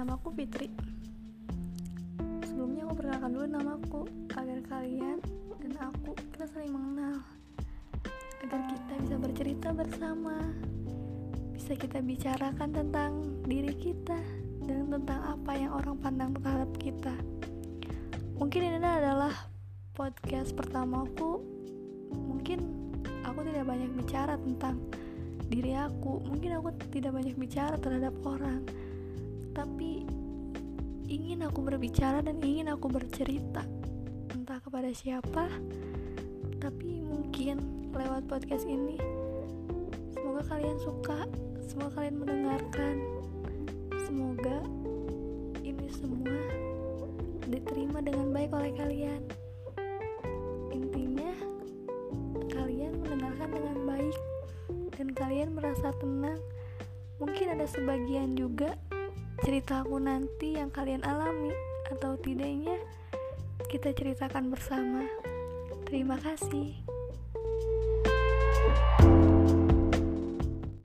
namaku Fitri. Sebelumnya aku perkenalkan dulu namaku Agar kalian dan aku kita saling mengenal Agar kita bisa bercerita bersama Bisa kita bicarakan tentang diri kita Dan tentang apa yang orang pandang terhadap kita. Mungkin ini adalah podcast pertamaku Mungkin aku tidak banyak bicara tentang diri aku. Mungkin aku tidak banyak bicara terhadap orang. Tapi ingin aku berbicara dan ingin aku bercerita. Entah kepada siapa tapi mungkin lewat podcast ini. Semoga kalian suka semoga kalian mendengarkan. Semoga ini semua diterima dengan baik oleh kalian. Intinya kalian mendengarkan dengan baik dan kalian merasa tenang. Mungkin ada sebagian juga ceritaku nanti yang kalian alami atau tidaknya kita ceritakan bersama. Terima kasih.